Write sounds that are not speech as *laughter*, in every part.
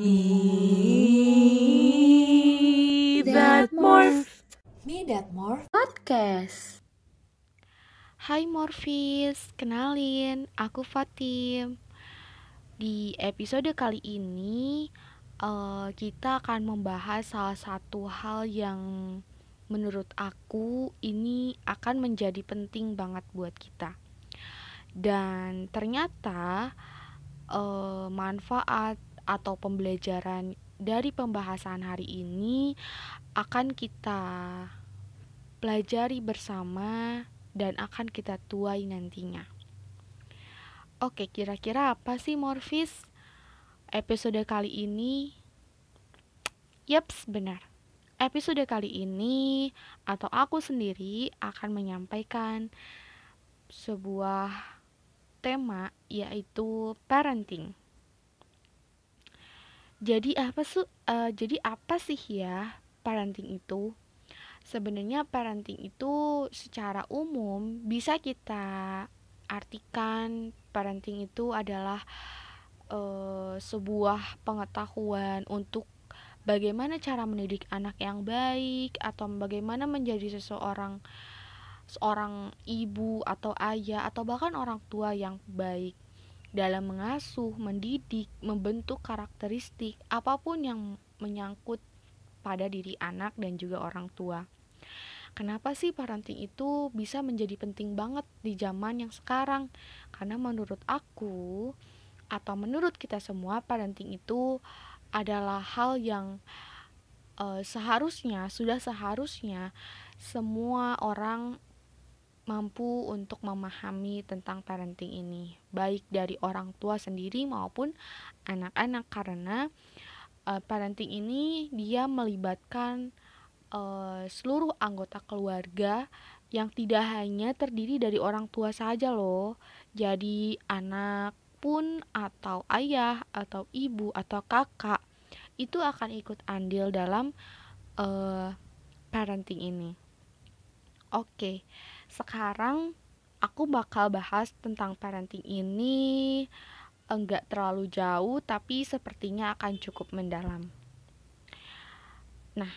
Me that morph. Me That More Podcast. Hai Morfis, kenalin, aku Fatim. Di episode kali ini, eh, kita akan membahas salah satu hal yang menurut aku ini akan menjadi penting banget buat kita. Dan ternyata eh, manfaat atau pembelajaran dari pembahasan hari ini akan kita pelajari bersama dan akan kita tuai nantinya. Oke, kira-kira apa sih Morfis? Episode kali ini Yaps, benar. Episode kali ini atau aku sendiri akan menyampaikan sebuah tema yaitu parenting. Jadi apa su eh, jadi apa sih ya parenting itu? Sebenarnya parenting itu secara umum bisa kita artikan parenting itu adalah eh, sebuah pengetahuan untuk bagaimana cara mendidik anak yang baik atau bagaimana menjadi seseorang seorang ibu atau ayah atau bahkan orang tua yang baik dalam mengasuh, mendidik, membentuk karakteristik apa pun yang menyangkut pada diri anak dan juga orang tua. Kenapa sih parenting itu bisa menjadi penting banget di zaman yang sekarang? Karena menurut aku atau menurut kita semua parenting itu adalah hal yang eh, seharusnya sudah seharusnya semua orang mampu untuk memahami tentang parenting ini, baik dari orang tua sendiri maupun anak-anak karena eh, parenting ini dia melibatkan eh, seluruh anggota keluarga yang tidak hanya terdiri dari orang tua saja loh. Jadi anak pun atau ayah atau ibu atau kakak itu akan ikut andil dalam eh, parenting ini. Oke, sekarang aku bakal bahas tentang parenting ini enggak terlalu jauh tapi sepertinya akan cukup mendalam. Nah,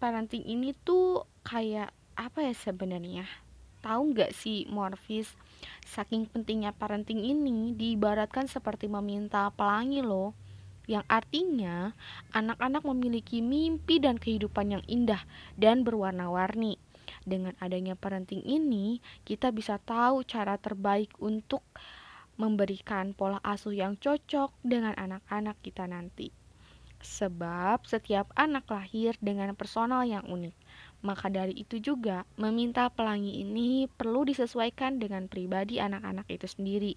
parenting ini tuh kayak apa ya sebenarnya? Tahu nggak sih Morfis? Saking pentingnya parenting ini diibaratkan seperti meminta pelangi loh. Yang artinya anak-anak memiliki mimpi dan kehidupan yang indah dan berwarna-warni. Dengan adanya parenting ini, kita bisa tahu cara terbaik untuk memberikan pola asuh yang cocok dengan anak-anak kita nanti. Sebab setiap anak lahir dengan personal yang unik. Maka dari itu juga, meminta pelangi ini perlu disesuaikan dengan pribadi anak-anak itu sendiri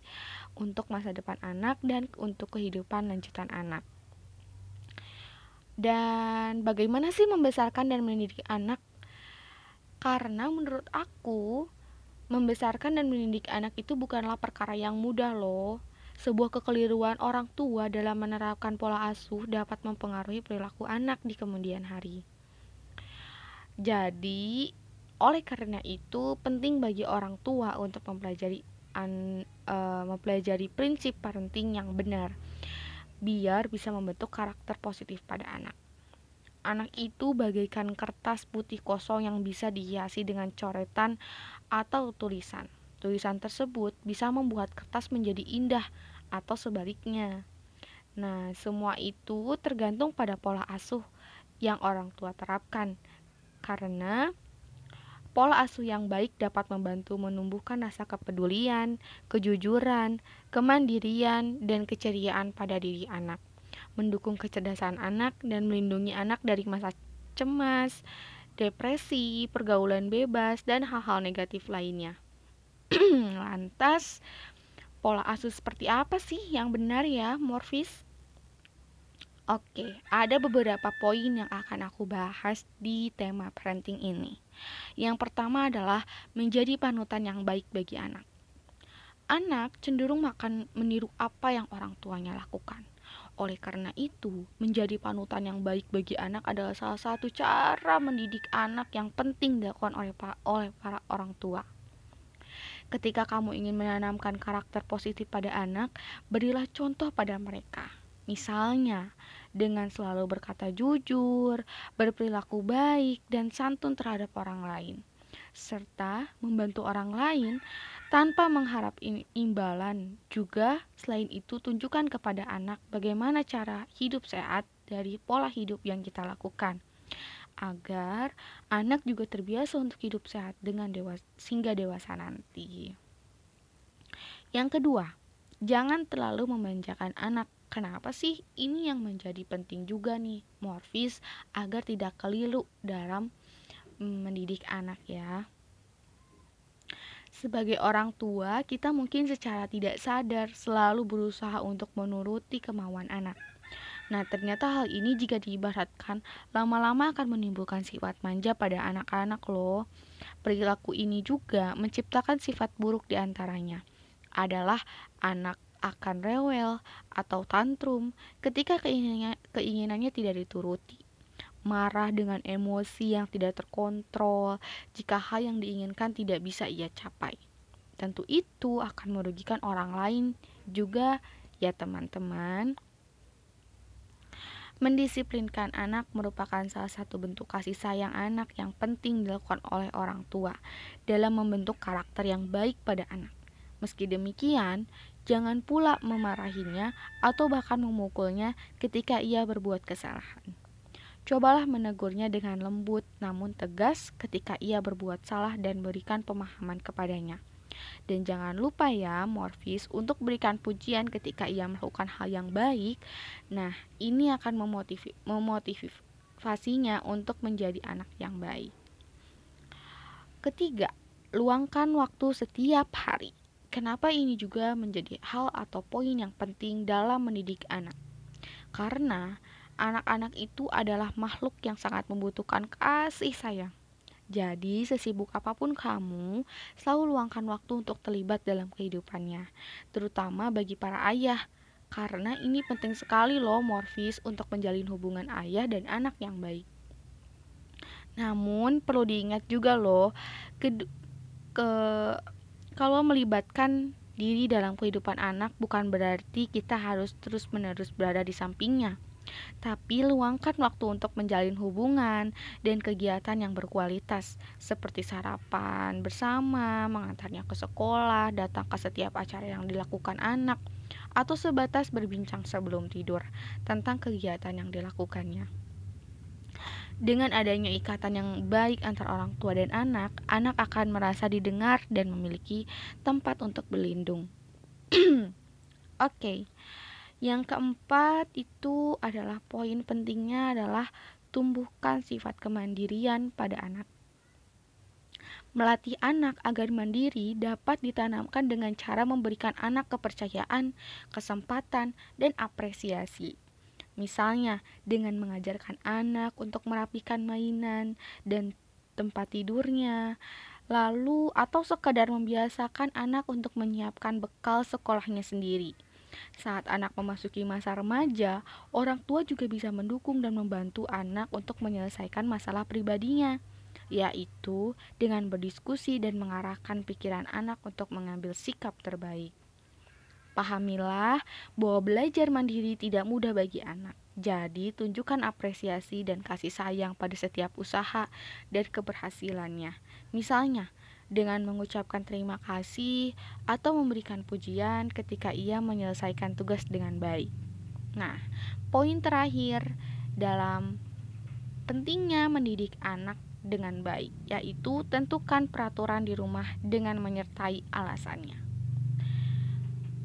untuk masa depan anak dan untuk kehidupan lanjutan anak. Dan bagaimana sih membesarkan dan mendidik anak? Karena menurut aku, membesarkan dan mendidik anak itu bukanlah perkara yang mudah loh. Sebuah kekeliruan orang tua dalam menerapkan pola asuh dapat mempengaruhi perilaku anak di kemudian hari. Jadi, oleh karena itu penting bagi orang tua untuk mempelajari an- eh, mempelajari prinsip parenting yang benar biar bisa membentuk karakter positif pada anak. Anak itu bagaikan kertas putih kosong yang bisa dihiasi dengan coretan atau tulisan. Tulisan tersebut bisa membuat kertas menjadi indah atau sebaliknya. Nah, semua itu tergantung pada pola asuh yang orang tua terapkan. Karena pola asuh yang baik dapat membantu menumbuhkan rasa kepedulian, kejujuran, kemandirian, dan keceriaan pada diri anak, mendukung kecerdasan anak, dan melindungi anak dari masa cemas, depresi, pergaulan bebas, dan hal-hal negatif lainnya. *clears throat* Lantas, pola asuh seperti apa sih yang benar ya, Morfis? Oke, ada beberapa poin yang akan aku bahas di tema parenting ini. Yang pertama adalah menjadi panutan yang baik bagi anak. Anak cenderung makan meniru apa yang orang tuanya lakukan. Oleh karena itu, menjadi panutan yang baik bagi anak adalah salah satu cara mendidik anak yang penting dilakukan oleh para, oleh para orang tua. Ketika kamu ingin menanamkan karakter positif pada anak, berilah contoh pada mereka. Misalnya, dengan selalu berkata jujur, berperilaku baik, dan santun terhadap orang lain, serta membantu orang lain tanpa mengharap imbalan. Juga, selain itu, tunjukkan kepada anak bagaimana cara hidup sehat dari pola hidup yang kita lakukan agar anak juga terbiasa untuk hidup sehat dengan dewas hingga dewasa nanti. Yang kedua, jangan terlalu memanjakan anak. Kenapa sih ini yang menjadi penting juga nih, Morfis, agar tidak keliru dalam mendidik anak ya. Sebagai orang tua, kita mungkin secara tidak sadar selalu berusaha untuk menuruti kemauan anak Nah, ternyata hal ini jika diibaratkan lama-lama akan menimbulkan sifat manja pada anak-anak loh. Perilaku ini juga menciptakan sifat buruk di antaranya. Adalah anak akan rewel atau tantrum ketika keinginannya, keinginannya tidak dituruti. Marah dengan emosi yang tidak terkontrol jika hal yang diinginkan tidak bisa ia capai. Tentu itu akan merugikan orang lain juga ya teman-teman. Mendisiplinkan anak merupakan salah satu bentuk kasih sayang anak yang penting dilakukan oleh orang tua dalam membentuk karakter yang baik pada anak. Meski demikian, jangan pula memarahinya atau bahkan memukulnya ketika ia berbuat kesalahan. Cobalah menegurnya dengan lembut namun tegas ketika ia berbuat salah dan berikan pemahaman kepadanya. Dan jangan lupa ya, Morfis, untuk berikan pujian ketika ia melakukan hal yang baik. Nah, ini akan memotiv memotivasinya untuk menjadi anak yang baik. Ketiga, luangkan waktu setiap hari. Kenapa ini juga menjadi hal atau poin yang penting dalam mendidik anak? Karena anak-anak itu adalah makhluk yang sangat membutuhkan kasih sayang. Jadi, sesibuk apa pun kamu, selalu luangkan waktu untuk terlibat dalam kehidupannya, terutama bagi para ayah. Karena ini penting sekali loh Morfis untuk menjalin hubungan ayah dan anak yang baik. Namun perlu diingat juga loh ke, ke kalau melibatkan diri dalam kehidupan anak bukan berarti kita harus terus-menerus berada di sampingnya tapi luangkan waktu untuk menjalin hubungan dan kegiatan yang berkualitas seperti sarapan bersama, mengantarnya ke sekolah, datang ke setiap acara yang dilakukan anak, atau sebatas berbincang sebelum tidur tentang kegiatan yang dilakukannya. Dengan adanya ikatan yang baik antara orang tua dan anak, anak akan merasa didengar dan memiliki tempat untuk berlindung. *clears throat* Oke. okay. Yang keempat itu adalah poin pentingnya adalah tumbuhkan sifat kemandirian pada anak. Melatih anak agar mandiri dapat ditanamkan dengan cara memberikan anak kepercayaan, kesempatan, dan apresiasi. Misalnya, dengan mengajarkan anak untuk merapikan mainan dan tempat tidurnya, lalu atau sekadar membiasakan anak untuk menyiapkan bekal sekolahnya sendiri. Saat anak memasuki masa remaja, orang tua juga bisa mendukung dan membantu anak untuk menyelesaikan masalah pribadinya, yaitu dengan berdiskusi dan mengarahkan pikiran anak untuk mengambil sikap terbaik. Pahamilah bahwa belajar mandiri tidak mudah bagi anak. Jadi, tunjukkan apresiasi dan kasih sayang pada setiap usaha dan keberhasilannya. Misalnya, dengan mengucapkan terima kasih atau memberikan pujian ketika ia menyelesaikan tugas dengan baik. Nah, poin terakhir dalam pentingnya mendidik anak dengan baik, yaitu tentukan peraturan di rumah dengan menyertai alasannya.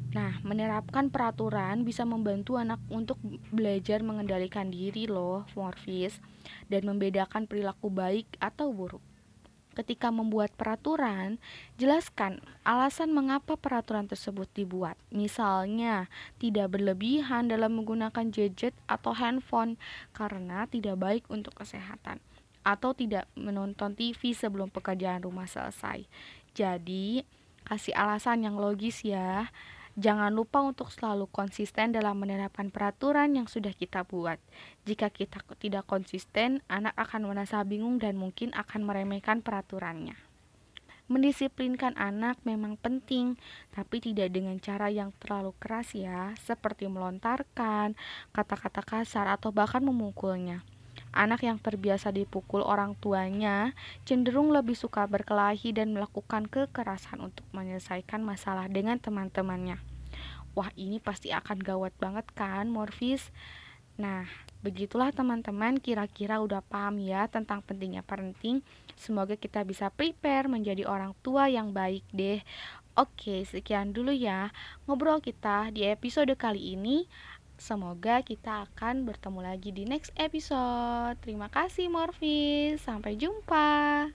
Nah, menerapkan peraturan bisa membantu anak untuk belajar mengendalikan diri loh, Morfis, dan membedakan perilaku baik atau buruk ketika membuat peraturan, jelaskan alasan mengapa peraturan tersebut dibuat. Misalnya, tidak berlebihan dalam menggunakan gadget atau handphone karena tidak baik untuk kesehatan atau tidak menonton TV sebelum pekerjaan rumah selesai. Jadi, kasih alasan yang logis ya. Jangan lupa untuk selalu konsisten dalam menerapkan peraturan yang sudah kita buat. Jika kita tidak konsisten, anak akan merasa bingung dan mungkin akan meremehkan peraturannya. Mendisiplinkan anak memang penting, tapi tidak dengan cara yang terlalu keras ya, seperti melontarkan kata-kata kasar atau bahkan memukulnya. Anak yang terbiasa dipukul orang tuanya cenderung lebih suka berkelahi dan melakukan kekerasan untuk menyelesaikan masalah dengan teman-temannya. Wah, ini pasti akan gawat banget kan, Morfis? Nah, begitulah teman-teman, kira-kira udah paham ya tentang pentingnya parenting. Semoga kita bisa prepare menjadi orang tua yang baik deh. Oke, sekian dulu ya ngobrol kita di episode kali ini. Semoga kita akan bertemu lagi di next episode. Terima kasih Morfis. Sampai jumpa.